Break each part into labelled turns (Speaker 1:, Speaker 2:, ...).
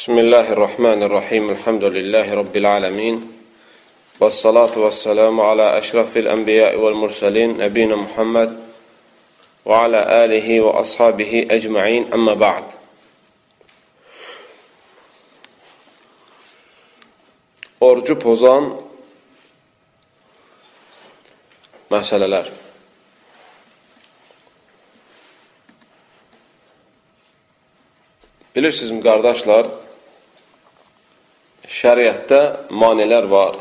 Speaker 1: Bismillahirrahmanirrahim. Elhamdülillahi Rabbil alamin. Və salatu və salamu ala əşrafil ənbiya vəl mursalin, nəbiyinə Muhammed və ala alihi və ashabihi ecmaîn. Amma ba'd. Orucu pozan məsələlər. Bilirsinizmi qardaşlar, şəriətdə manilər var.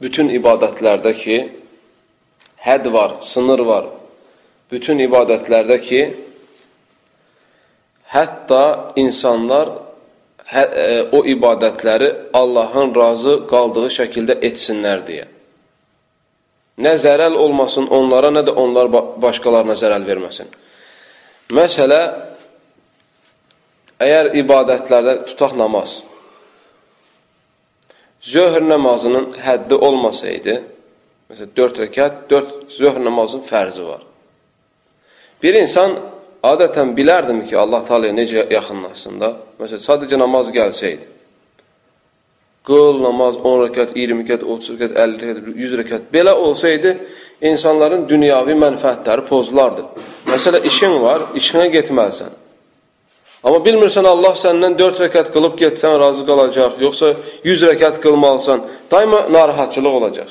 Speaker 1: Bütün ibadətlərdə ki, həd var, sınır var. Bütün ibadətlərdə ki, hətta insanlar hə, e, o ibadətləri Allahın razı qaldığı şəkildə etsinlər deyə. Nə zərəl olmasın onlara, nə də onlar başqalarına zərəl verməsin. Məsələ, Əgər ibadətlərdə tutaq namaz, zöhr namazının həddi olmasaydı, məsələn, 4 rəkat, 4 zöhr namazının fərzi var. Bir insan adətən bilərdimi ki, Allah Teala necə yaxınlaşsın da, məsələn, sadəcə namaz gəlsəydi, qıl, namaz, 10 rəkat, 20 rəkat, 30 rəkat, 50 rəkat, 100 rəkat, belə olsaydı, insanların dünyavi mənfəətləri pozulardı. Məsələ, işin var, işinə getməlisən. Amma bilmirsən Allah səndən 4 rəkat qılıb getsən razı qalacaq, yoxsa 100 rəkat qılmalısan, daima narahatçılıq olacaq.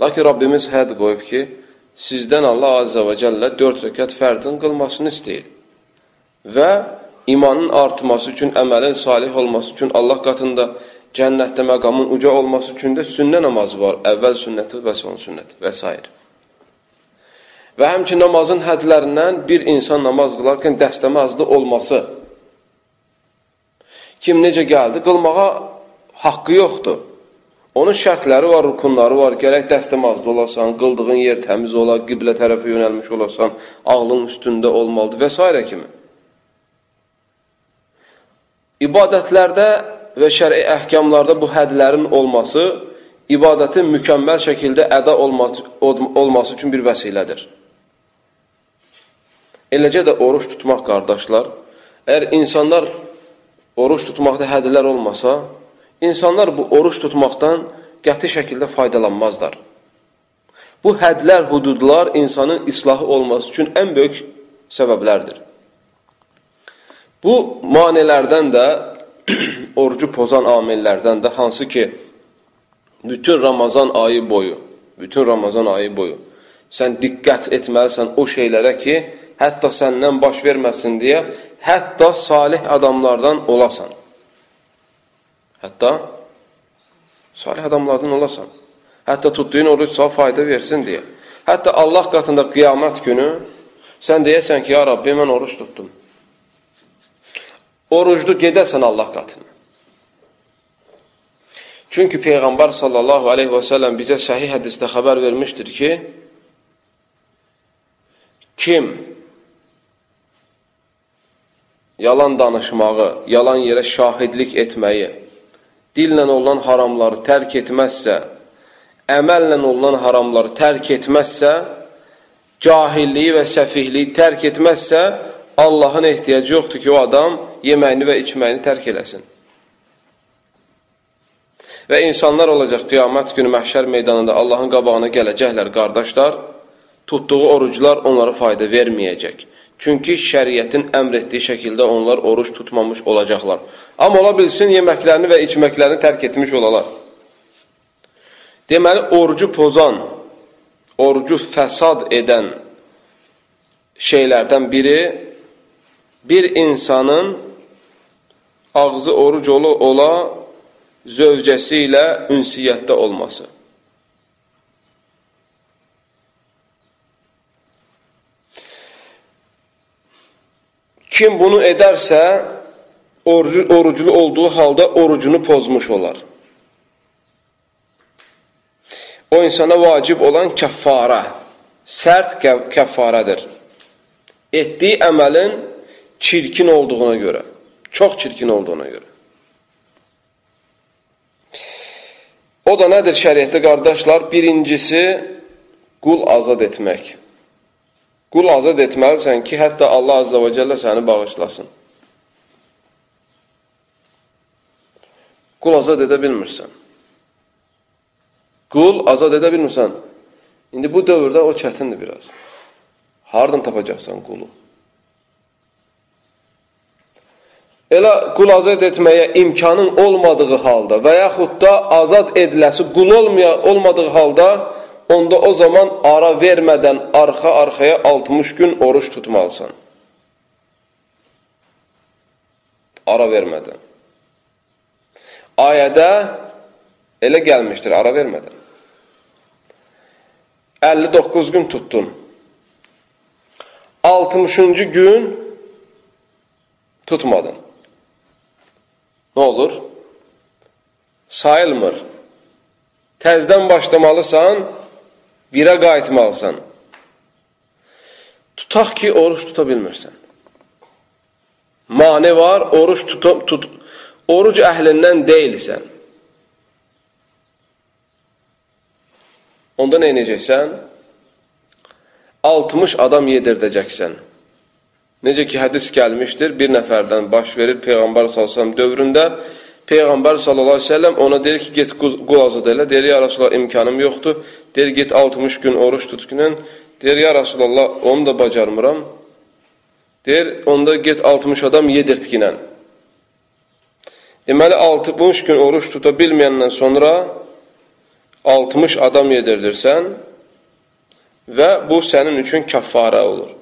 Speaker 1: Lakin Rabbimiz həd qoyub ki, sizdən Allah Azza və Cəllə 4 rəkat fərzin qılmasını istəyir. Və imanın artması üçün, əməlin salih olması üçün, Allah qatında cənnətdə məqamın uca olması üçün də sünnə namazı var. Əvvəl sünnəti və son sünnəti və s. Və həmçin namazın hədlərindən bir insan namaz qılarkən dəstəmazlı olması. Kim necə gəldi? Qılmağa haqqı yoxdur. Onun şərtləri var, rukunları var. Gərək dəstəmazlı olasan, qıldığın yer təmiz ola, qiblə tərəfə yönəlmiş olasan, ağlın üstündə olmalıdır və s. kimi. İbadətlərdə və şəri əhkamlarda bu hədlərin olması ibadətin mükəmməl şəkildə əda olması, olması üçün bir vəsilədir. Eləcə də oruç tutmaq, qardaşlar, əgər insanlar oruç tutmaqda hədlər olmasa, insanlar bu oruç tutmaqdan qəti şəkildə faydalanmazlar. Bu hədlər, hududlar insanın islahı olması üçün ən böyük səbəblərdir. Bu manelərdən də, orucu pozan amillərdən də hansı ki, bütün Ramazan ayı boyu, bütün Ramazan ayı boyu sən diqqət etməlisən o şeylərə ki, hətta səndən baş verməsin deyə, hətta salih adamlardan olasan. Hətta salih adamlardan olasan. Hətta tutduğun oruç sağ fayda versin deyə. Hətta Allah qatında qiyamət günü sən deyəsən ki, ya Rabbi, mən oruç tutdum. Oruclu gedəsən Allah qatına. Çünki Peyğəmbər sallallahu aleyhi və səlləm bizə səhih hədisdə xəbər vermişdir ki, kim yalan danışmağı, yalan yerə şahidlik etməyi, dillə olan haramları tərk etməzsə, əməllə olan haramları tərk etməzsə, cahilliyi və səfihliyi tərk etməzsə, Allahın ehtiyacı yoxdur ki, o adam yeməyini və içməyini tərk eləsin. Və insanlar olacaq qiyamət günü məhşər meydanında Allahın qabağına gələcəklər, qardaşlar, tutduğu oruclar onlara fayda verməyəcək. Çünki şəriətin əmr etdiyi şəkildə onlar oruç tutmamış olacaqlar. Amma ola bilsin, yeməklərini və içməklərini tərk etmiş olalar. Deməli, orucu pozan, orucu fəsad edən şeylərdən biri bir insanın ağzı oruc ola, ola zövcəsi ilə ünsiyyətdə olması. Kim bunu edərsə, orucu, oruclu olduğu halda orucunu pozmuş olar. O insana vacib olan kəffara, sərt kəffarədir. Etdiyi əməlin çirkin olduğuna görə, çox çirkin olduğuna görə. O da nədir şəriətdə qardaşlar? Birincisi, qul azad etmək. Qul azad etməlisən ki, hətta Allah Azza və Cəllə səni bağışlasın. Qul azad edə bilmirsən. Qul azad edə bilmirsən. İndi bu dövrdə o çətindir biraz. Hardan tapacaqsan qulu? Elə qul azad etməyə imkanın olmadığı halda və yaxud da azad ediləsi qul olmaya, olmadığı halda onda o zaman ara vermədən arxa-arxaya 60 gün oruç tutmalısan. Ara vermədən. Ayədə elə gəlmişdir, ara vermədən. 59 gün tutdun. 60-cı gün tutmadın. Nə olur? Sayılmır. Təzdən başlamalısan, birə qayıtmalısan. Tutaq ki, oruç tuta bilmirsən. Mane var, oruç tuta, tut, oruc əhlindən deyilsən. Onda nə edəcəksən? 60 adam yedirdəcəksən. Necə ki, hədis gəlmişdir, bir nəfərdən baş verir Peyğəmbər s.ə.v dövründə. Peyğəmbər s.ə.v ona deyir ki, get qul azad elə. Deyir, ya Rasulallah, imkanım yoxdur. Deyir, get 60 gün oruç tutqinin. Deyir, ya Rasulallah, onu da bacarmıram. Deyir, onda get 60 adam yedirtkinən. Deməli, 60 gün oruç tuta bilməyəndən sonra 60 adam yedirdirsən və bu sənin üçün kəffarə olur.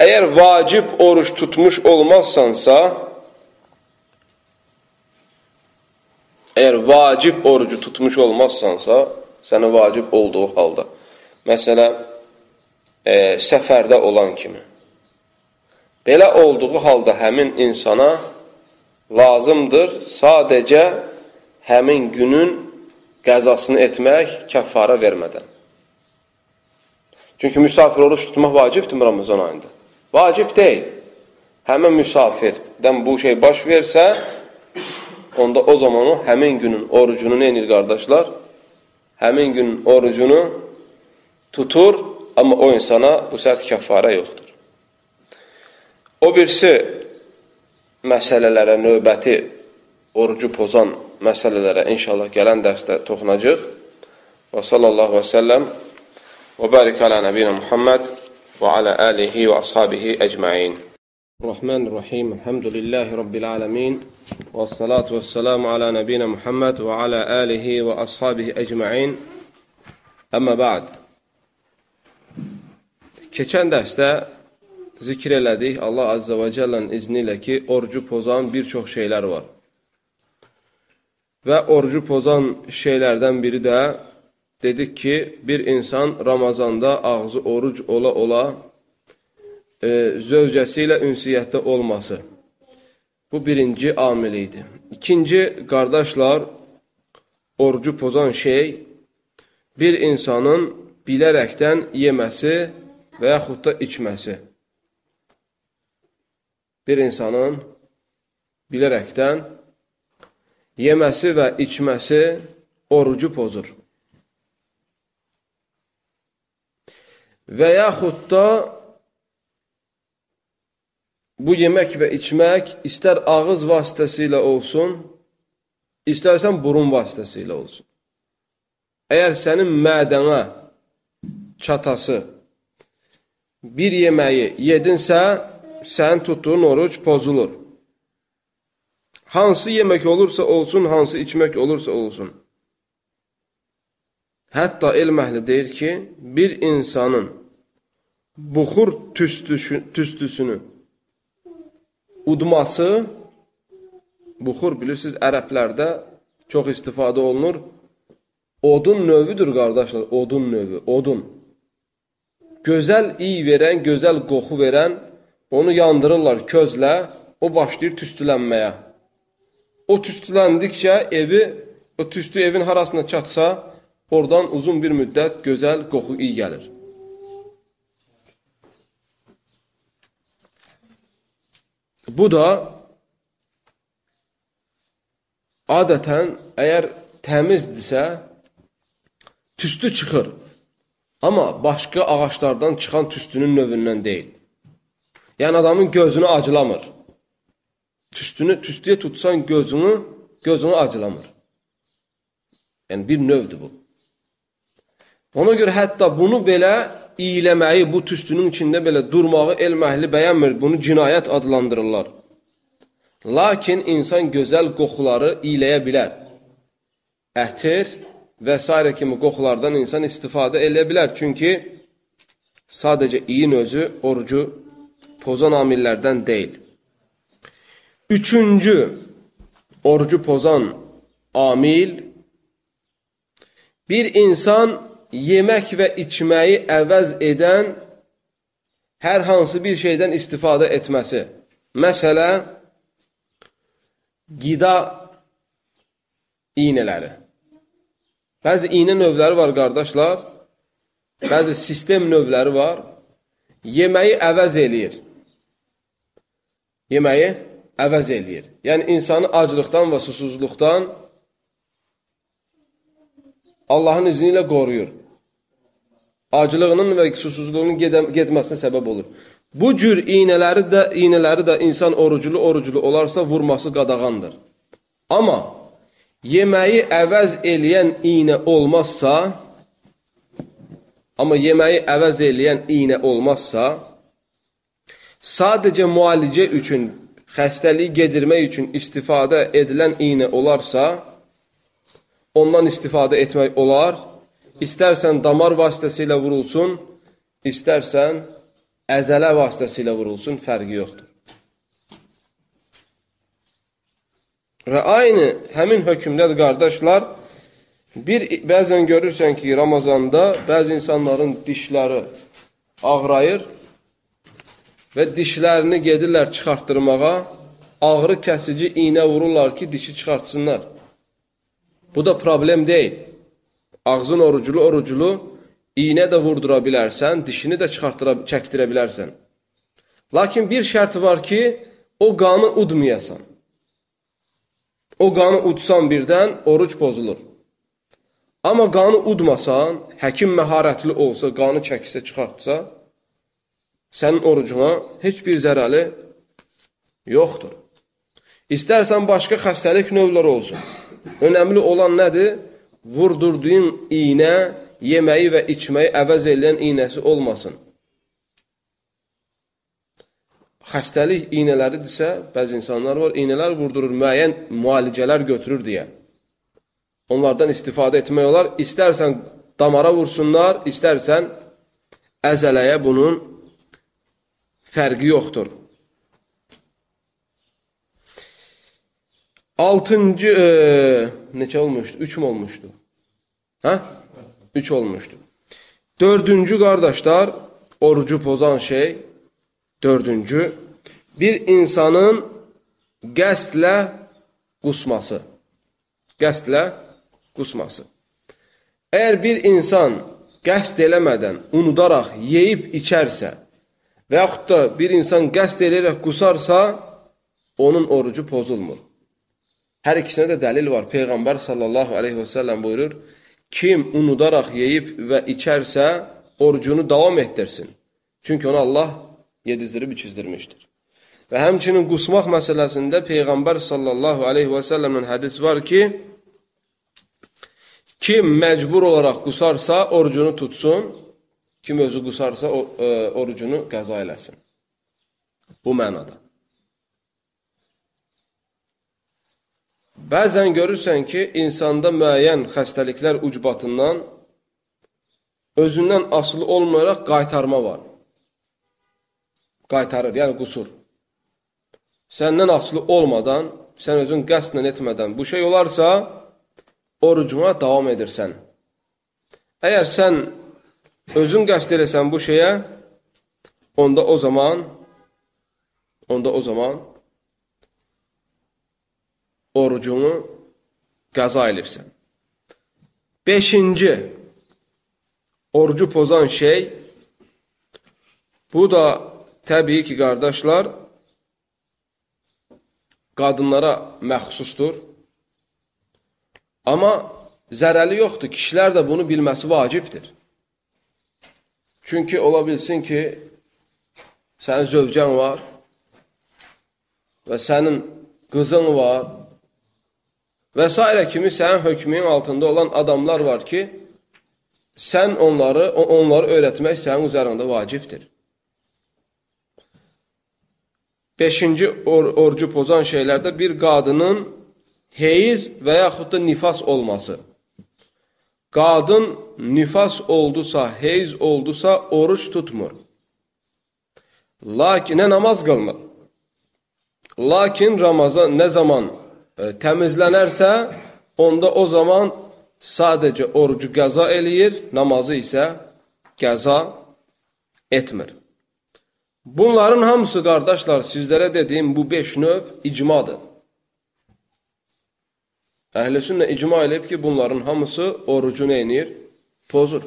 Speaker 1: Əgər vacib oruç tutmuş olmazsansa, əgər vacib orucu tutmuş olmazsansa, sənə vacib olduğu halda, məsələ, e, səfərdə olan kimi, belə olduğu halda həmin insana lazımdır sadəcə həmin günün qəzasını etmək kəffara vermədən. Çünki müsafir oruç tutmaq vacibdir Ramazan ayında. Vacib deyil. Həmin müsafirdən bu şey baş versə, onda o zaman o həmin günün orucunu neynir qardaşlar? Həmin günün orucunu tutur, amma o insana bu sərt kəffara yoxdur. O birisi məsələlərə, növbəti orucu pozan məsələlərə inşallah gələn dərsdə toxunacaq. Və sallallahu və səlləm və bərik alə nəbiyyə Muhammed və alə əlihi və ashabihi əcməin. Rahman Rahim, Elhamdülillahi Rabbil Alemin və salatu və selamu alə nəbiyyə Muhammed və alə əlihi və ashabihi əcməin. Əmmə bə'd. Keçən dərsdə zikr elədik Allah Azza və Cəllənin izni ilə ki, orucu pozan bir çox şeylər var. Və orucu pozan şeylərdən biri də dedik ki, bir insan Ramazanda ağzı oruc ola-ola e, zövcəsi ilə ünsiyyətdə olması. Bu birinci amil idi. İkinci, qardaşlar, orucu pozan şey bir insanın bilərəkdən yeməsi və yaxud da içməsi bir insanın bilərəkdən yeməsi və içməsi orucu pozur. Və yaxud da bu yemək və içmək istər ağız vasitəsilə olsun, istərsən burun vasitəsilə olsun. Əgər sənin mədənə çatası bir yeməyi yedinsə, sən tutduğun oruc pozulur. Hansı yemək olursa olsun, hansı içmək olursa olsun. Hətta elm əhli deyir ki, bir insanın buxur tüstüsü, tüstüsünü udması, buxur bilirsiniz, ərəblərdə çox istifadə olunur. Odun növüdür, qardaşlar, odun növü, odun. Gözəl iy verən, gözəl qoxu verən Onu yandırırlar közlə, o başlayır tüstülənməyə. O tüstüləndikcə evi, o tüstü evin harasına çatsa, oradan uzun bir müddət gözəl qoxu iyi gəlir. Bu da adətən əgər təmizdirsə, tüstü çıxır. Amma başqa ağaçlardan çıxan tüstünün növündən deyil. Yəni adamın gözünü acılamır. Tüstünü, tüstüyə tutsan gözünü gözünü acılamır. Yəni, bir növdür bu. Ona görə hətta bunu belə iyləməyi, bu tüstünün içində belə durmağı elm əhli bəyənmir. Bunu cinayət adlandırırlar. Lakin insan gözəl qoxuları iyləyə bilər. Ətir və s. kimi qoxulardan insan istifadə edə bilər. Çünki sadəcə iyin özü orucu pozan amillərdən deyil. Üçüncü orucu pozan amil bir insan yemək və içməyi əvəz edən hər hansı bir şeydən istifadə etməsi. Məsələ, qida iynələri. Bəzi iynə növləri var, qardaşlar. Bəzi sistem növləri var. Yeməyi əvəz eləyir. Yeməyi əvəz eləyir. Yəni, insanı aclıqdan və susuzluqdan Allahın izni ilə qoruyur acılığının və susuzluğunun getməsinə səbəb olur. Bu cür iynələri də, iynələri də insan oruculu-oruculu olarsa vurması qadağandır. Amma yeməyi əvəz eləyən iynə olmazsa, amma yeməyi əvəz eləyən iynə olmazsa, sadəcə müalicə üçün, xəstəliyi gedirmək üçün istifadə edilən iynə olarsa, ondan istifadə etmək olar İstərsən damar vasitəsilə vurulsun, istərsən əzələ vasitəsilə vurulsun, fərqi yoxdur. Və aynı həmin hökmdədir, qardaşlar, bir, bəzən görürsən ki, Ramazanda bəzi insanların dişləri ağrayır və dişlərini gedirlər çıxartdırmağa, ağrı kəsici iynə vururlar ki, dişi çıxartsınlar. Bu da problem deyil ağzın oruculu oruculu iynə də vurdura bilərsən, dişini də çıxartıra, çəkdirə bilərsən. Lakin bir şərt var ki, o qanı udmayasan. O qanı udsan birdən oruc pozulur. Amma qanı udmasan, həkim məharətli olsa, qanı çəksə, çıxartsa, sənin orucuna heç bir zərəli yoxdur. İstərsən başqa xəstəlik növləri olsun. Önəmli olan nədir? Vurdurduğun iynə yeməyi və içməyi əvəz edən iynəsi olmasın. Xəstəlik iynələridirsə, bəzi insanlar var, iynələr vurdurur, müəyyən müalicələr götürür deyə. Onlardan istifadə etmək olar. İstərsən damara vursunlar, istərsən əzələyə bunun fərqi yoxdur. Altıncı, e, neçə olmuşdu? Üç mü olmuşdu? Hə? Üç olmuşdu. Dördüncü, qardaşlar, orucu pozan şey, dördüncü, bir insanın qəstlə qusması. Qəstlə qusması. Əgər bir insan qəst eləmədən, unudaraq yeyib içərsə və yaxud da bir insan qəst eləyərək qusarsa, onun orucu pozulmur. Hər ikisinə də dəlil var. Peyğəmbər sallallahu aleyhi və səlləm buyurur, kim unudaraq yeyib və içərsə, orucunu davam etdirsin. Çünki onu Allah yedizdirib içizdirmişdir. Və həmçinin qusmaq məsələsində Peyğəmbər sallallahu aleyhi və səlləmin hədis var ki, kim məcbur olaraq qusarsa, orucunu tutsun, kim özü qusarsa, o, e, orucunu qəza eləsin. Bu mənada. Bəzən görürsən ki, insanda müəyyən xəstəliklər ucbatından özündən asılı olmayaraq qaytarma var. Qaytarır, yəni qusur. Səndən asılı olmadan, sən özün qəsdən etmədən bu şey olarsa, orucuna davam edirsən. Əgər sən özün qəsd eləsən bu şeyə, onda o zaman onda o zaman orucunu qəza edirsən. Beşinci, orucu pozan şey, bu da təbii ki, qardaşlar, qadınlara məxsusdur. Amma zərəli yoxdur, kişilər də bunu bilməsi vacibdir. Çünki ola bilsin ki, sənin zövcən var və sənin qızın var, və s. kimi sənin hökmün altında olan adamlar var ki, sən onları, onları öyrətmək sənin üzərində vacibdir. Beşinci or orcu pozan şeylərdə bir qadının heyiz və yaxud da nifas olması. Qadın nifas oldusa, heyiz oldusa, oruç tutmur. Lakin nə namaz qılmır. Lakin Ramazan nə zaman e, təmizlənərsə, onda o zaman sadəcə orucu qəza eləyir, namazı isə qəza etmir. Bunların hamısı, qardaşlar, sizlərə dediyim bu beş növ icmadır. Əhl-i sünnə icma eləyib ki, bunların hamısı orucu neynir? Pozur.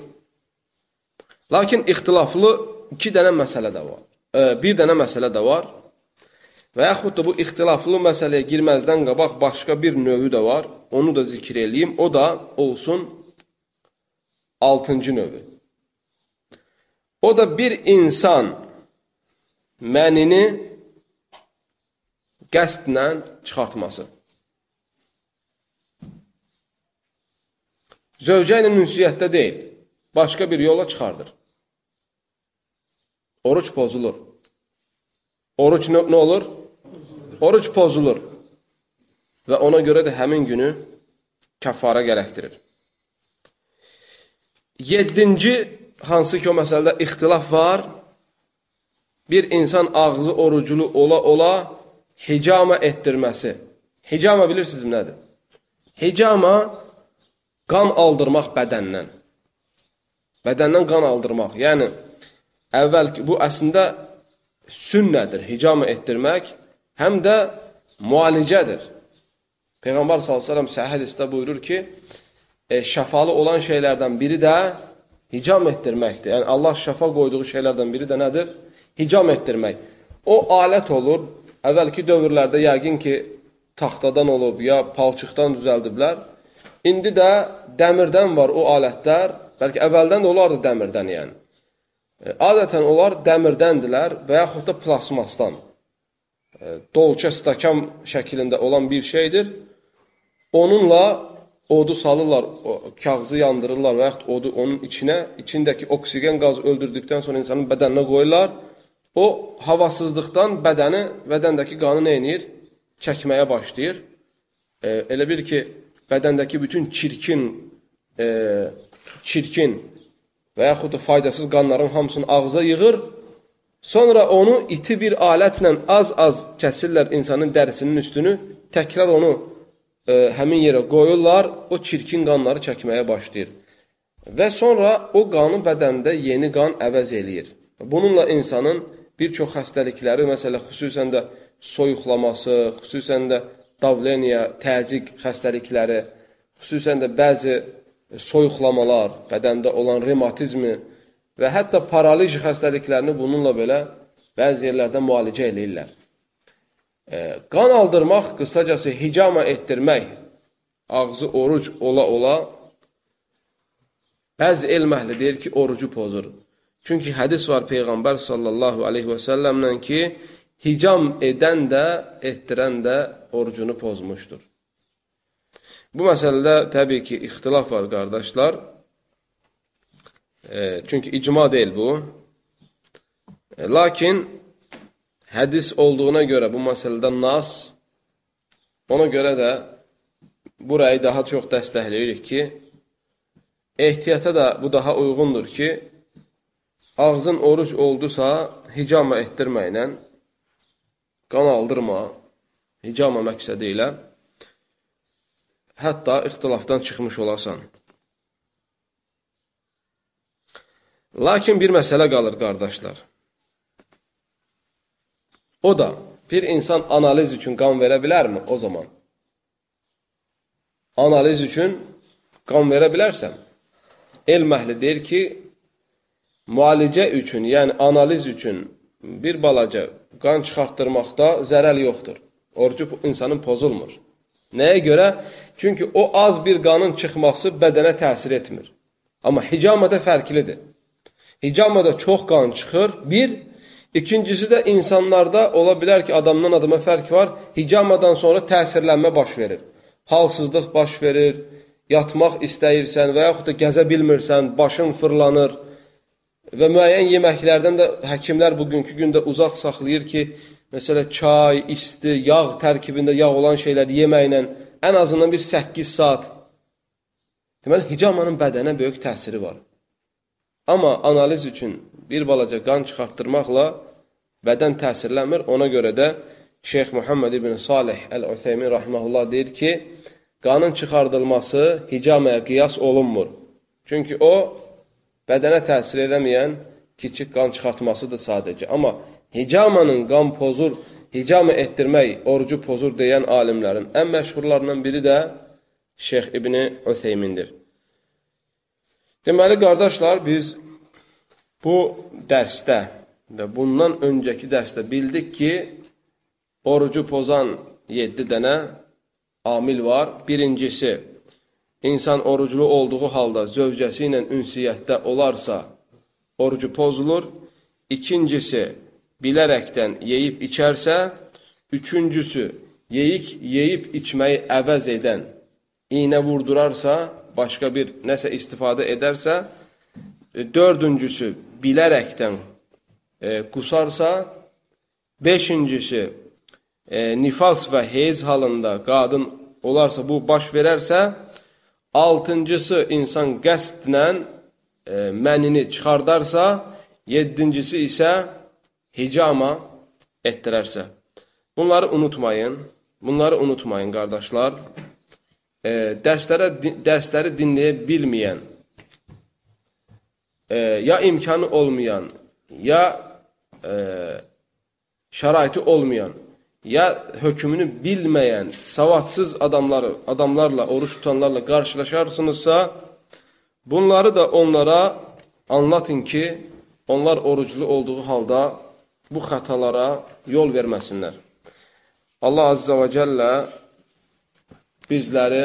Speaker 1: Lakin ixtilaflı iki dənə məsələ də var. E, bir dənə məsələ də var. Və yaxud da bu ixtilaflı məsələyə girməzdən qabaq başqa bir növü də var. Onu da zikr eləyim. O da olsun altıncı növü. O da bir insan mənini qəstlə çıxartması. Zövcə ilə ünsiyyətdə deyil, başqa bir yola çıxardır. Oruç pozulur. Oruç nə, nə olur? Oruç pozulur. Və ona görə də həmin günü kəffara gərəkdirir. Yeddinci, hansı ki o məsələdə ixtilaf var, bir insan ağzı oruculu ola-ola hicama etdirməsi. Hicama bilirsiniz nədir? Hicama qan aldırmaq bədəndən. Bədəndən qan aldırmaq. Yəni, əvvəl bu əslində sünnədir, hicama etdirmək, həm də müalicədir. Peyğəmbər s.ə.v səhih hədisdə buyurur ki, e, şəfalı olan şeylərdən biri də hicam etdirməkdir. Yəni, Allah şəfa qoyduğu şeylərdən biri də nədir? Hicam etdirmək. O alət olur, əvvəlki dövrlərdə yəqin ki, taxtadan olub, ya palçıqdan düzəldiblər. İndi də dəmirdən var o alətlər, bəlkə əvvəldən də olardı dəmirdən yəni. E, adətən onlar dəmirdəndilər və yaxud da plasmasdan. Dolça stakan şəklində olan bir şeydir. Onunla odu salırlar, kağızı yandırırlar və yaxud odu onun içinə, içindəki oksigen qazı öldürdükdən sonra insanın bədəninə qoyurlar. O havasızlıqdan bədəni, bədəndəki qanı nə edir? Çəkməyə başlayır. E, elə bir ki, bədəndəki bütün çirkin, e, çirkin və yaxud da faydasız qanların hamısını ağza yığır, sonra onu iti bir alətlə az-az kəsirlər insanın dərisinin üstünü, təkrar onu e, həmin yerə qoyurlar, o çirkin qanları çəkməyə başlayır. Və sonra o qanı bədəndə yeni qan əvəz eləyir. Bununla insanın bir çox xəstəlikləri, məsələ xüsusən də soyuqlaması, xüsusən də davleniya, təzik xəstəlikləri, xüsusən də bəzi soyuqlamalar, bədəndə olan revmatizmi və hətta paraliz xəstəliklərini bununla belə bəzi yerlərdə müalicə eləyirlər. E, qan aldırmaq, qısacası hicama etdirmək, ağzı oruc ola-ola, bəzi elm əhli deyir ki, orucu pozur. Çünki hədis var Peyğəmbər sallallahu aleyhi və səlləmlə ki, hicam edən də, etdirən də orucunu pozmuşdur. Bu məsələdə təbii ki, ixtilaf var, qardaşlar. E, çünki icma deyil bu. E, lakin hədis olduğuna görə bu məsələdə nas, ona görə də burayı daha çox dəstəkləyirik ki, ehtiyata da bu daha uyğundur ki, ağzın oruc oldusa, hicama etdirməklə qan aldırma, hicama məqsədi ilə hətta ixtilafdan çıxmış olasan. Lakin bir məsələ qalır, qardaşlar. O da, bir insan analiz üçün qan verə bilərmi o zaman? Analiz üçün qan verə bilərsən. Elm əhli deyir ki, müalicə üçün, yəni analiz üçün bir balaca qan çıxartdırmaqda zərəl yoxdur. Orucu insanın pozulmur. Nəyə görə? Çünki o az bir qanın çıxması bədənə təsir etmir. Amma hicamada fərqlidir. Hicamada çox qan çıxır, bir. İkincisi də insanlarda ola bilər ki, adamdan adama fərq var. Hicamadan sonra təsirlənmə baş verir. halsızlıq baş verir, yatmaq istəyirsən və yaxud da gəzə bilmirsən, başın fırlanır və müəyyən yeməklərdən də həkimlər bugünkü gündə uzaq saxlayır ki, məsələ çay, isti, yağ tərkibində yağ olan şeylər yeməklə ən azından bir 8 saat. Deməli, hicamanın bədənə böyük təsiri var. Amma analiz üçün bir balaca qan çıxartdırmaqla bədən təsirlənmir. Ona görə də Şeyx Muhammed ibn Salih Əl-Ütheymin rahimehullah deyir ki, qanın çıxardılması hicamaya qiyas olunmur. Çünki o bədənə təsir edəməyən kiçik qan çıxartmasıdır sadəcə. Amma hicamanın qan pozur, hicama etdirmək orucu pozur deyən alimlərin ən məşhurlarından biri də Şeyx İbni Ütheymindir. Deməli, qardaşlar, biz bu dərsdə və bundan öncəki dərsdə bildik ki, orucu pozan 7 dənə amil var. Birincisi, insan oruclu olduğu halda zövcəsi ilə ünsiyyətdə olarsa, orucu pozulur. İkincisi, bilərəkdən yeyib içərsə, üçüncüsü, yeyik, yeyib içməyi əvəz edən, iynə vurdurarsa, başqa bir nəsə istifadə edərsə, dördüncüsü, bilərəkdən e, qusarsa, beşincisi, e, nifas və heyz halında qadın olarsa, bu baş verərsə, altıncısı, insan qəstlə e, mənini çıxardarsa, yedincisi isə hicama etdirərsə. Bunları unutmayın, bunları unutmayın, qardaşlar. E, dərslərə, dərsləri dinləyə bilməyən, e, ya imkanı olmayan, ya e, şəraiti olmayan, ya hökmünü bilməyən, savadsız adamları, adamlarla, oruç tutanlarla qarşılaşarsınızsa, bunları da onlara anlatın ki, onlar oruclu olduğu halda bu xətalara yol verməsinlər. Allah Azza və Cəllə bizləri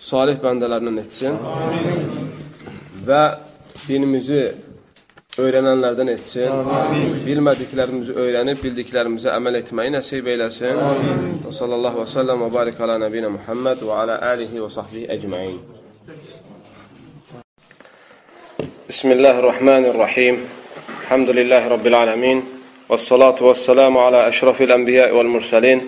Speaker 1: salih bəndələrindən etsin Amin. və dinimizi öyrənənlərdən etsin. Amin. Bilmədiklərimizi öyrənib, bildiklərimizə əməl etməyi nəsib eyləsin. Amin. Və sallallahu və səlləm və barik alə nəbinə Muhammed və alə əlihi və sahbihi əcməin. Bismillahirrahmanirrahim. Elhamdülillahi Rabbil aləmin. Və salatu və səlamu alə əşrafil ənbiyə vəl-mürsəlin.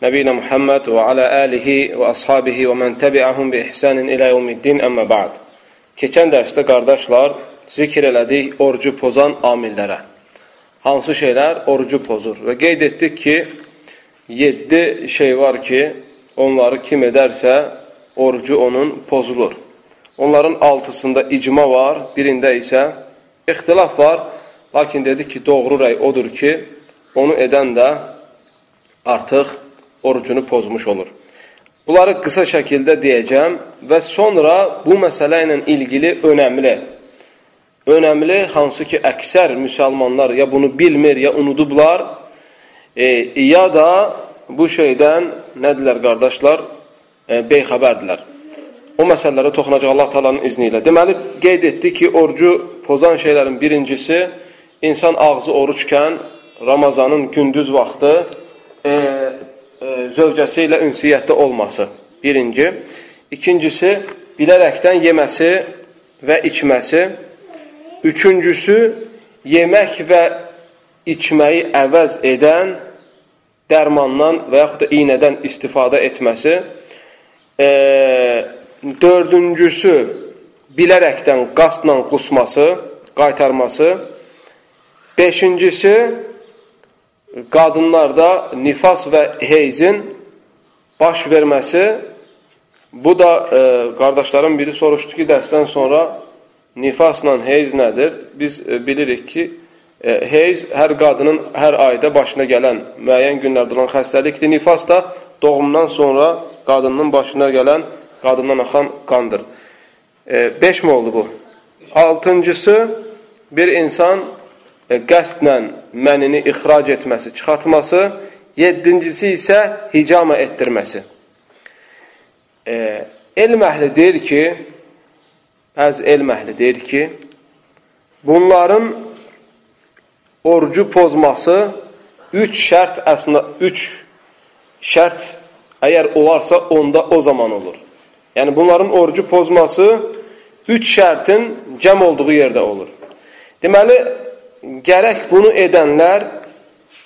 Speaker 1: Alə əlihi və ashabihi və mən təbiəhum bi ihsanin ilə yevmiddin əmmə ba'd. Keçən dərsdə qardaşlar, zikr elədik orucu pozan amillərə. Hansı şeylər orucu pozur? Və qeyd etdik ki, 7 şey var ki, onları kim edərsə, orucu onun pozulur. Onların altısında icma var, birində isə ixtilaf var. Lakin dedik ki, doğru rəy odur ki, onu edən də artıq orucunu pozmuş olur. Bunları qısa şəkildə deyəcəm və sonra bu məsələ ilə ilgili önəmli önəmli, hansı ki, əksər müsəlmanlar ya bunu bilmir, ya unudublar, e, ya da bu şeydən nədirlər, qardaşlar, e, beyxəbərdilər. O məsələlərə toxunacaq Allah talanın izni ilə. Deməli, qeyd etdi ki, orucu pozan şeylərin birincisi, insan ağzı oruçkən Ramazanın gündüz vaxtı e, zövcəsi ilə ünsiyyətdə olması. Birinci. İkincisi, bilərəkdən yeməsi və içməsi. Üçüncüsü, yemək və içməyi əvəz edən dərmandan və yaxud da iynədən istifadə etməsi. E, dördüncüsü, bilərəkdən qasdla qusması, qaytarması. Beşincisi, qadınlarda nifas və heyzin baş verməsi. Bu da e, qardaşların biri soruşdu ki, dərsdən sonra nifasla heyz nədir? Biz e, bilirik ki, e, heyz hər qadının hər ayda başına gələn müəyyən günlərdə olan xəstəlikdir. Nifas da doğumdan sonra qadının başına gələn, qadından axan qandır. 5 e, mi oldu bu? Altıncısı, bir insan e, qəsdlə mənini ixrac etməsi, çıxartması. Yedincisi isə hicama etdirməsi. E, elm əhli deyir ki, bəzi elm əhli deyir ki, bunların orucu pozması üç şərt əslində üç şərt Əgər olarsa, onda o zaman olur. Yəni, bunların orucu pozması üç şərtin cəm olduğu yerdə olur. Deməli, gərək bunu edənlər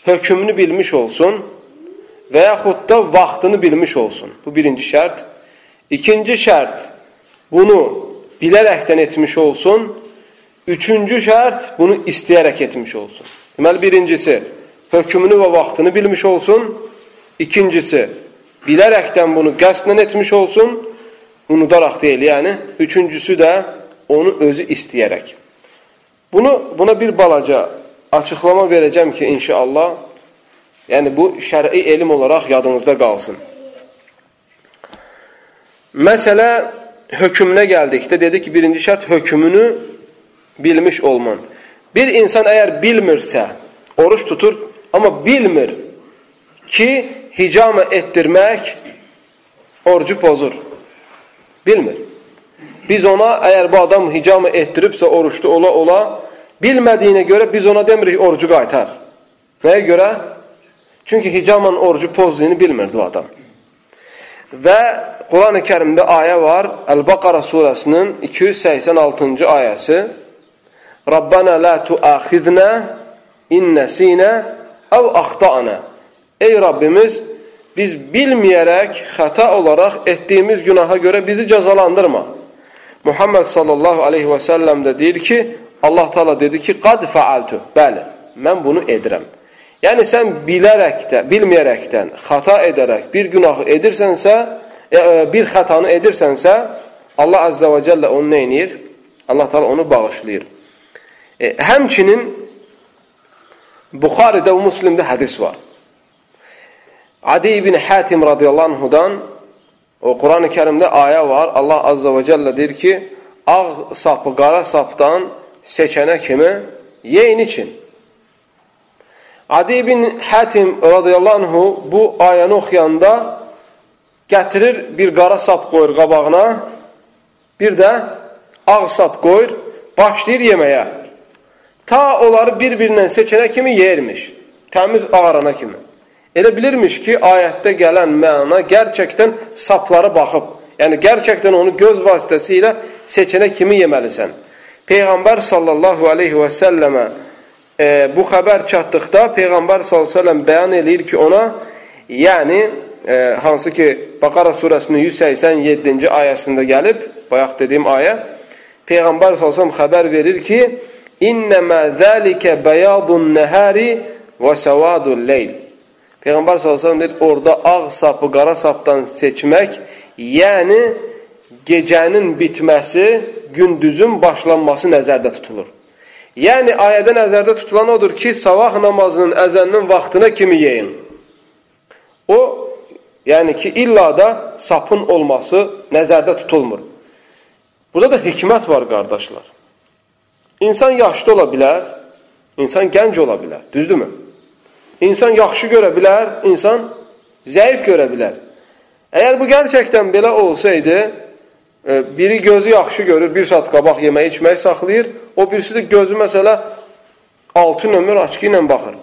Speaker 1: hökmünü bilmiş olsun və yaxud da vaxtını bilmiş olsun. Bu birinci şərt. İkinci şərt, bunu bilərəkdən etmiş olsun. Üçüncü şərt, bunu istəyərək etmiş olsun. Deməli, birincisi, hökmünü və vaxtını bilmiş olsun. İkincisi, bilərəkdən bunu qəsdən etmiş olsun. Unudaraq deyil, yəni. Üçüncüsü də onu özü istəyərək. Bunu, buna bir balaca açıqlama verəcəm ki, inşallah, yəni bu şəri elm olaraq yadınızda qalsın. Məsələ hökmünə gəldikdə dedi ki, birinci şərt hökmünü bilmiş olman. Bir insan əgər bilmirsə, oruç tutur, amma bilmir ki, hicamə etdirmək orucu pozur. Bilmir. Biz ona, əgər bu adam hicamə etdiribsə, oruçlu ola-ola, bilmədiyinə görə biz ona demirik, orucu qaytar. Nəyə görə? Çünki hicamın orucu pozduğunu bilmirdi o adam. Və Quran-ı kərimdə ayə var, Əl-Baqara surəsinin 286-cı ayəsi Rabbana la tuaxidna in nəsinə əv axta'na Ey Rabbimiz, biz bilməyərək, xəta olaraq etdiyimiz günaha görə bizi cəzalandırma. Muhammed sallallahu aleyhi və səlləm də deyir ki, Allah Taala dedi ki, qad fəaltu. Bəli, mən bunu edirəm. Yəni sən bilərəkdən, bilməyərəkdən, xata edərək bir günahı edirsənsə, e, e, bir xətanı edirsənsə, Allah azza və cəllə onu nə edir? Allah Taala onu bağışlayır. E, həmçinin Buxaridə və Müslimdə hədis var. Adi ibn Hatim radiyallahu anhudan o Quran-ı Kərimdə ayə var. Allah azza və cəllə deyir ki, ağ sapı qara sapdan seçənə kimi yeyin için. Adi ibn Hatim radiyallahu anhu bu ayəni oxuyanda gətirir bir qara sap qoyur qabağına, bir də ağ sap qoyur, başlayır yeməyə. Ta onları bir-birindən seçənə kimi yeyirmiş. Təmiz ağarana kimi. Elə bilirmiş ki, ayətdə gələn məna gerçəkdən sapları baxıb. Yəni, gerçəkdən onu göz vasitəsilə seçənə kimi yeməlisən. Peyğəmbər sallallahu aleyhi və səlləmə e, bu xəbər çatdıqda Peyğəmbər sallallahu aleyhi və səlləm bəyan eləyir ki, ona, yəni, e, hansı ki, Baqara surəsinin 187-ci ayəsində gəlib, bayaq dediyim ayə, Peyğəmbər sallallahu aleyhi və səlləm xəbər verir ki, İnnəmə zəlikə bəyadun nəhəri və səvadul leyl. Peyğəmbər s.ə.v deyir, orada ağ sapı qara sapdan seçmək, yəni gecənin bitməsi, gündüzün başlanması nəzərdə tutulur. Yəni, ayədə nəzərdə tutulan odur ki, sabah namazının əzəninin vaxtına kimi yeyin. O, yəni ki, illa da sapın olması nəzərdə tutulmur. Burada da hikmət var, qardaşlar. İnsan yaşlı ola bilər, insan gənc ola bilər, düzdürmü? İnsan yaxşı görə bilər, insan zəif görə bilər. Əgər bu gerçəkdən belə olsaydı, biri gözü yaxşı görür, bir saat qabaq yemək, içmək saxlayır, o birisi də gözü məsələ 6 nömrə açqı ilə baxır.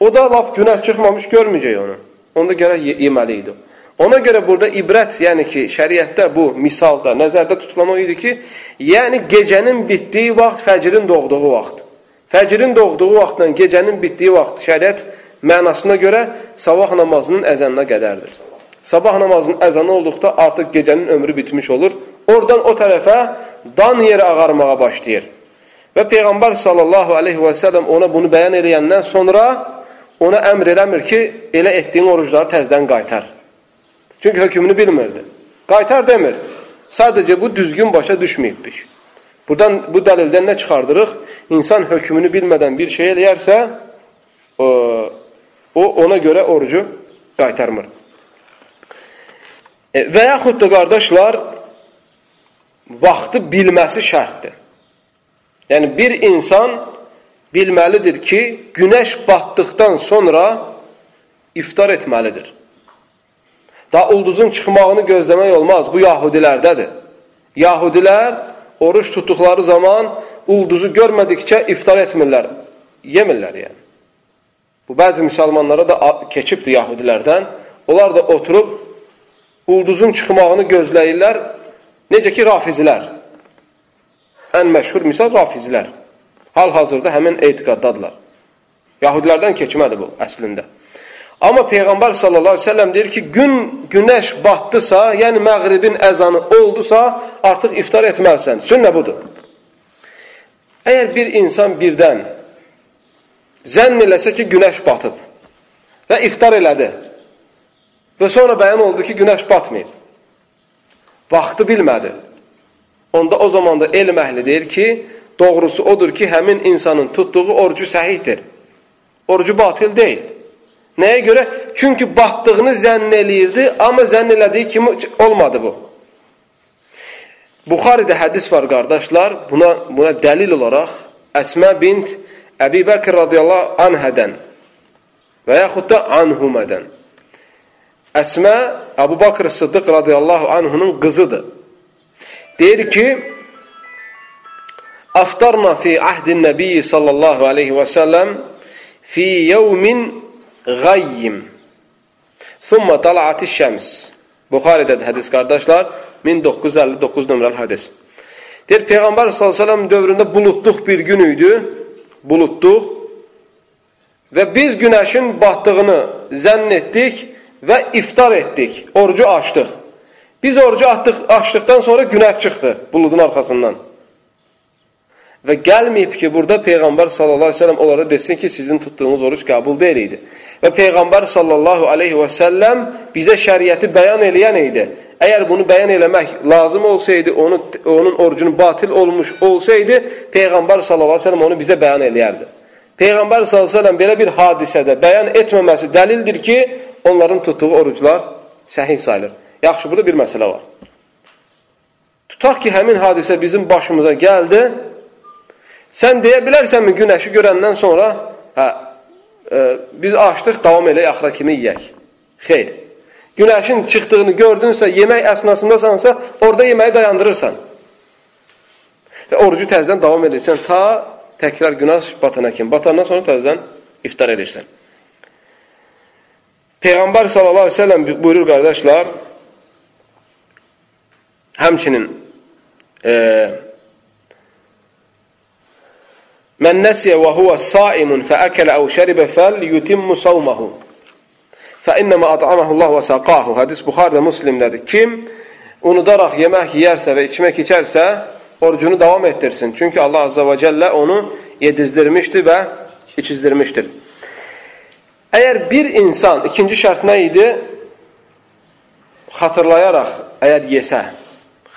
Speaker 1: O da laf günah çıxmamış görməyəcək onu. Onda gərək yeməli idi. Ona görə burada ibrət, yəni ki, şəriətdə bu misalda nəzərdə tutulan o idi ki, yəni gecənin bitdiyi vaxt fəcrin doğduğu vaxt. Fəcrin doğduğu vaxtla gecənin bitdiyi vaxt şəriət mənasına görə sabah namazının əzanına qədərdir. Sabah namazının əzanı olduqda artıq gecənin ömrü bitmiş olur. Oradan o tərəfə dan yeri ağarmağa başlayır. Və Peyğəmbər sallallahu aleyhi və səlləm ona bunu bəyan eləyəndən sonra ona əmr eləmir ki, elə etdiyin orucları təzdən qaytar. Çünki hökmünü bilmirdi. Qaytar demir. Sadəcə bu düzgün başa düşməyibmiş. Buradan bu dəlildən nə çıxardırıq? İnsan hökmünü bilmədən bir şey eləyərsə, o, o ona görə orucu qaytarmır. E, və yaxud da qardaşlar, vaxtı bilməsi şərtdir. Yəni, bir insan bilməlidir ki, günəş batdıqdan sonra iftar etməlidir. Da ulduzun çıxmağını gözləmək olmaz. Bu yahudilərdədir. Yahudilər oruç tutduqları zaman ulduzu görmədikcə iftar etmirlər, yemirlər yəni. Bu bəzi müsəlmanlara da keçibdir yahudilərdən. Onlar da oturub ulduzun çıxmağını gözləyirlər. Necə ki, rafizilər. Ən məşhur misal rafizlər. Hal-hazırda həmin etiqaddadırlar. Yahudilərdən keçmədi bu əslində. Amma Peyğəmbər sallallahu əleyhi və səlləm deyir ki, gün günəş batdısa, yəni məğribin əzanı oldusa, artıq iftar etməlisən. Sünnə budur. Əgər bir insan birdən zənn eləsə ki, günəş batıb və iftar elədi və sonra bəyan oldu ki, günəş batmayıb, vaxtı bilmədi. Onda o zaman da elm əhli deyir ki, doğrusu odur ki, həmin insanın tutduğu orucu səhihdir. Orucu batil deyil. Nəyə görə? Çünki batdığını zənn eləyirdi, amma zənn elədiyi kimi olmadı bu. Buxaridə hədis var, qardaşlar. Buna, buna dəlil olaraq Əsmə bint Əbi Bəkir radiyallahu anhədən və yaxud da anhumədən. Əsmə Əbu Bakır Sıddıq radiyallahu anhunun qızıdır. Deyir ki, Aftarna fi ahdin nəbiyyi sallallahu aleyhi və səlləm fi yevmin qayyim. Thumma tala'ati şəms. Buxarədədir hədis qardaşlar. 1959 nömrəli hədis. Deyir, Peyğəmbər s.ə.v dövründə bulutluq bir gün idi, bulutluq və biz günəşin batdığını zənn etdik və iftar etdik, orucu açdıq. Biz orucu atdıq, açdıqdan sonra günəş çıxdı buludun arxasından. Və gəlməyib ki, burada Peyğəmbər sallallahu aleyhi ve sellem onlara desin ki, sizin tutduğunuz oruç qəbul deyil idi. Və Peyğəmbər sallallahu aleyhi və səlləm bizə şəriəti bəyan eləyən idi. Əgər bunu bəyan eləmək lazım olsaydı, onu, onun orucunu batil olmuş olsaydı, Peyğəmbər sallallahu aleyhi ve sellem onu bizə bəyan eləyərdi. Peyğəmbər sellem belə bir hadisədə bəyan etməməsi dəlildir ki, onların tutduğu oruclar səhih sayılır. Yaxşı, burada bir məsələ var. Tutaq ki, həmin hadisə bizim başımıza gəldi. Sən deyə bilərsənmi günəşi görəndən sonra, hə, e, biz açdıq, davam eləyək, axıra kimi yeyək. Xeyr. Günəşin çıxdığını gördünsə, yemək əsnasındasansa, orada yeməyi dayandırırsan. Və orucu təzdən davam edirsən, ta təkrar günəş batana kimi. Batandan sonra təzdən iftar edirsən. Peyğəmbər sallallahu aleyhi ve sellem buyurur qardaşlar, Həmçinin e, Mən nəsiyə və huvə saimun fəəkələ əv şəribə fəl yutimmu savmahu fəinnəmə at'amahu Allah və saqahu Hədis Buxarda Muslimdədir. Kim unudaraq yemək yeyərsə və içmək içərsə, orucunu davam etdirsin. Çünki Allah Azza və Cəllə onu yedizdirmişdir və içizdirmişdir. Əgər bir insan, ikinci şərt nə idi? Xatırlayaraq, əgər yesə,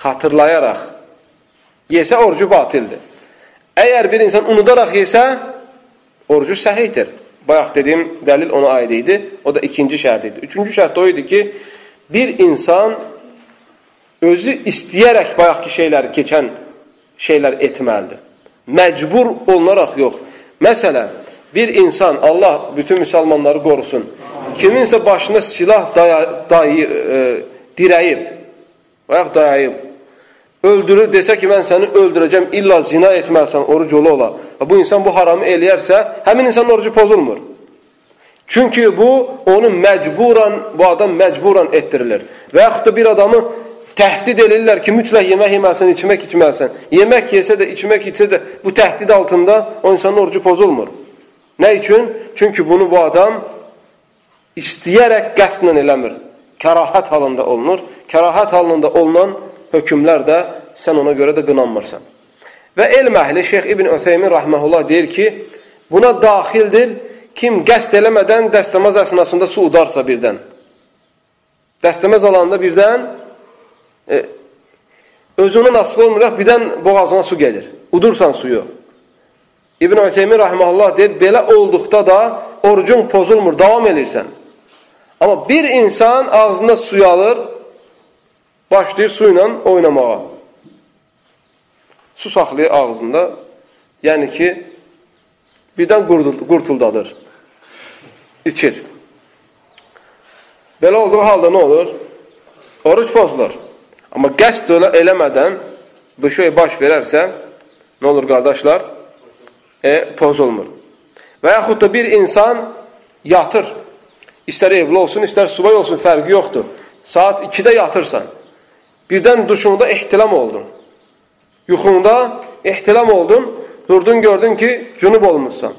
Speaker 1: xatırlayaraq yesə orucu batildir. Əgər bir insan unudaraq yesə, orucu səhihdir. Bayaq dediyim dəlil ona aid. O da ikinci şərt. Üçüncü şərt o ki, bir insan özü istəyərək bayaqki şeyləri keçən şeylər etməlidir. Məcbur olunaraq yox. Məsələn, bir insan, Allah bütün müsəlmanları qorusun, kiminsə başına silah daya, dayı, e, dirəyib, bayaq dayayıb, öldürür, desə ki, mən səni öldürəcəm, illa zina etməlisən, oruc ola ola. Bu insan bu haramı eləyərsə, həmin insanın orucu pozulmur. Çünki bu, onu məcburan, bu adam məcburan etdirilir. Və yaxud da bir adamı təhdid edirlər ki, mütləq yemək yeməlisən, içmək içməlisən. Yemək yesə də, içmək içsə də bu təhdid altında o insanın orucu pozulmur. Nə üçün? Çünki bunu bu adam istəyərək qəsdlə eləmir. Kərahət halında olunur. Kərahət halında olunan hökmlər də sən ona görə də qınanmırsan. Və elm əhli Şeyx İbn Ötheymin rahmehullah deyir ki, buna daxildir kim qəsd eləmədən dəstəmaz əsnasında su udarsa birdən. Dəstəmaz alanda birdən e, özündən asılı olmayaraq birdən boğazına su gelir. Udursan suyu. İbn Ötheymin rahmehullah deyir, belə olduqda da orucun pozulmur, davam edirsən. Amma bir insan ağzında suyu alır, başlayır su ilə oynamağa. Su saxlayır ağzında. Yəni ki, birdən qurtuldadır. İçir. Belə olduğu halda nə olur? Oruç pozulur. Amma qəsd eləmədən bu şey baş verərsə, nə olur qardaşlar? E, pozulmur. Və yaxud da bir insan yatır. İstər evli olsun, istər subay olsun, fərqi yoxdur. saat 2-də yatırsan, birdən duşunda ehtilam oldun, yuxunda ehtilam oldun, durdun gördün ki, cünub olmuşsan.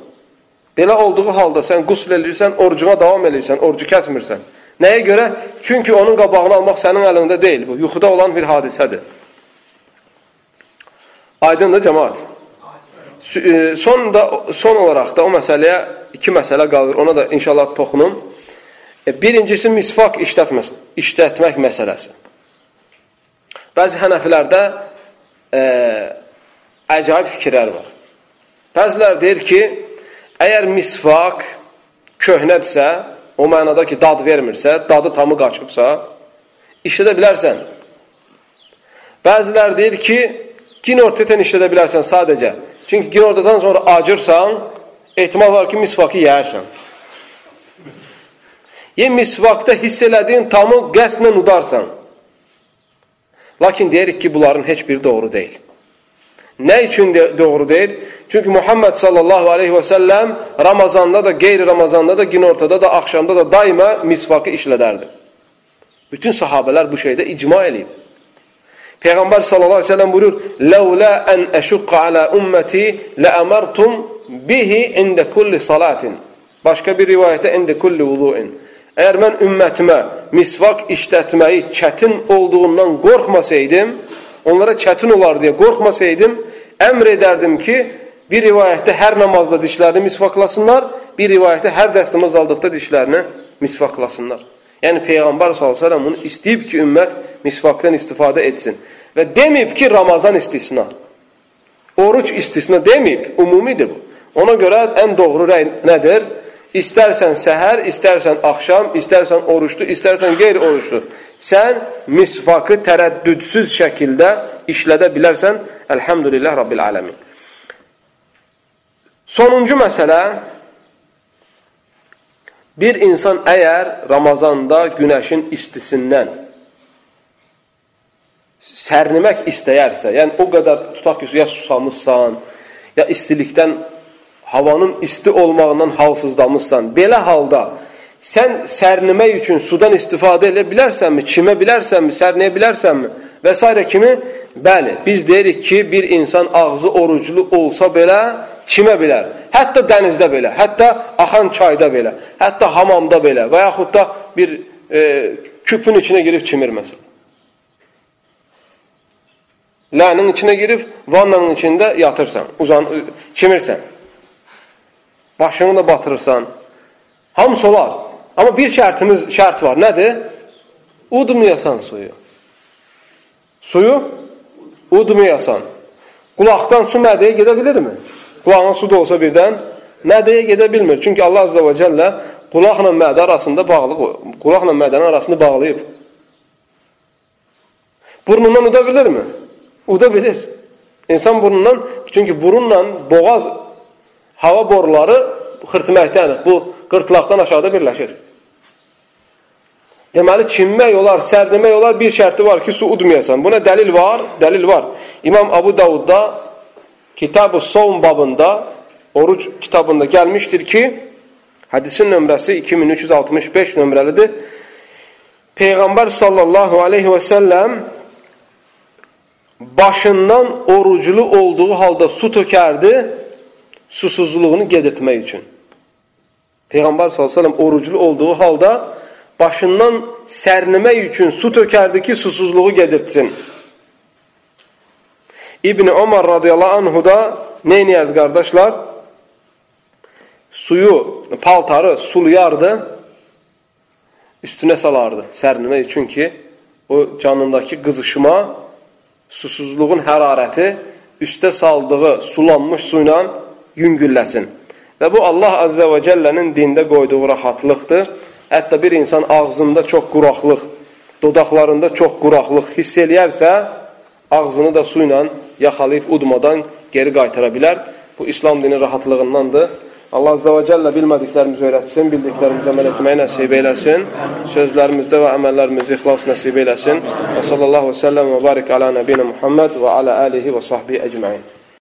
Speaker 1: Belə olduğu halda sən qusl eləyirsən, orucuna davam eləyirsən, orucu kəsmirsən. Nəyə görə? Çünki onun qabağını almaq sənin əlində deyil. Bu, yuxuda olan bir hadisədir. Aydındır cəmaat. E, son, da, son olaraq da o məsələyə iki məsələ qalır. Ona da inşallah toxunum. E, birincisi misvak işlətmək, işlətmək məsələsi. Bəzi hənəfilərdə e, əcaib fikirlər var. Bəzilər deyir ki, əgər misvak köhnədirsə, o mənada ki, dad vermirsə, dadı tamı qaçıbsa, işlədə bilərsən. Bəzilər deyir ki, ginorteten işlədə bilərsən sadəcə. Çünki ginortadan sonra acırsan, ehtimal var ki, misvakı yeyərsən. Ye misvakda hiss elədiyin tamı qəslə udarsan. Lakin deyirik ki, bunların heç biri doğru deyil. Nə üçün de doğru deyil? Çünki Muhammed sallallahu aleyhi və səlləm Ramazanda da, qeyri-Ramazanda da, gün ortada da, axşamda da daima misvakı işlədərdi. Bütün sahabələr bu şeydə icma eləyib. Peyğəmbər sallallahu aleyhi və səlləm buyurur, "Ləulə ən əşuqqa alə umməti ləəmərtum bihi ində kulli salatin." Başqa bir rivayətdə ində kulli vuduin. Əgər mən ümmətimə misvak işlətməyi çətin olduğundan qorxmasaydım, onlara çətin olar deyə qorxmasaydım, əmr edərdim ki, bir rivayətdə hər namazda dişlərini misvaklasınlar, bir rivayətdə hər dəstəmaz aldıqda dişlərini misvaklasınlar. Yəni Peyğəmbər s.ə.v bunu istəyib ki, ümmət misvakdan istifadə etsin. Və deməyib ki, Ramazan istisna. Oruç istisna deməyib, umumidir bu. Ona görə ən doğru rəy nədir? İstərsən səhər, istərsən axşam, istərsən oruçlu, istərsən qeyri-oruçlu. Sən misvakı tərəddüdsüz şəkildə işlədə bilərsən. Əlhəmdülillah Rabbil aləmin. Sonuncu məsələ, bir insan əgər Ramazanda günəşin istisindən sərnimək istəyərsə, yəni o qədər tutaq ki, ya susamışsan, ya istilikdən, havanın isti olmağından halsızlamışsan, belə halda sən sərnimək üçün sudan istifadə edə bilərsənmi, kimə bilərsənmi, sərniyə bilərsənmi və s. kimi? Bəli, biz deyirik ki, bir insan ağzı oruclu olsa belə, kimə bilər? Hətta dənizdə belə, hətta axan çayda belə, hətta hamamda belə və yaxud da bir e, küpün içinə girib çimir məsələn. Lənin içinə girib, vannanın içində yatırsan, uzan, çimirsən. Başını da batırırsan. Hamısı olar. Amma bir şərtimiz, şərt var. Nədir? Udmayasan suyu. Suyu udmayasan. Qulaqdan su mədəyə gedə bilirmi? Qulağın su da olsa birdən mədəyə gedə bilmir. Çünki Allah Azze və Cəllə qulaqla mədə arasında bağlı, qulaqla mədənin arasını bağlayıb. Burnundan uda bilirmi? uda bilir. İnsan burnundan, çünki burunla boğaz hava boruları xırtməkdəndir. Bu, qırtlaqdan aşağıda birləşir. Deməli, çinmək olar, sərdimək olar, bir şərti var ki, su udmayasan. Buna dəlil var, dəlil var. İmam Abu Davudda Kitab-ı Sovm babında, oruc kitabında gəlmişdir ki, hədisin nömrəsi 2365 nömrəlidir. Peyğəmbər sallallahu aleyhi və səlləm başından oruclu olduğu halda su tökərdi, susuzluğunu gedirtmək üçün. Peyğəmbər s.ə.v oruclu olduğu halda başından sərnimək üçün su tökərdi ki, susuzluğu gedirtsin. İbni Ömər radiyallahu anhu da neyniyərdi qardaşlar? Suyu, paltarı sulayardı, üstünə salardı sərnimək üçün ki, o canındakı qızışma susuzluğun hərarəti üstə saldığı sulanmış su ilə yüngülləsin. Və bu Allah Azze və Cəllənin dində qoyduğu rahatlıqdır. Hətta bir insan ağzında çox quraqlıq, dodaqlarında çox quraqlıq hiss eləyərsə, ağzını da su ilə yaxalayıb udmadan geri qaytara bilər. Bu, İslam dinin rahatlığındandır. Allah Azze və Cəllə bilmədiklərimizi öyrətsin, bildiklərimizi əməl etməyi nəsib eyləsin, sözlərimizdə və əməllərimizdə ixlas nəsib eyləsin. Və sallallahu və səlləm və barik alə nəbinə Muhammed və alə əlihi və sahbihi əcməin.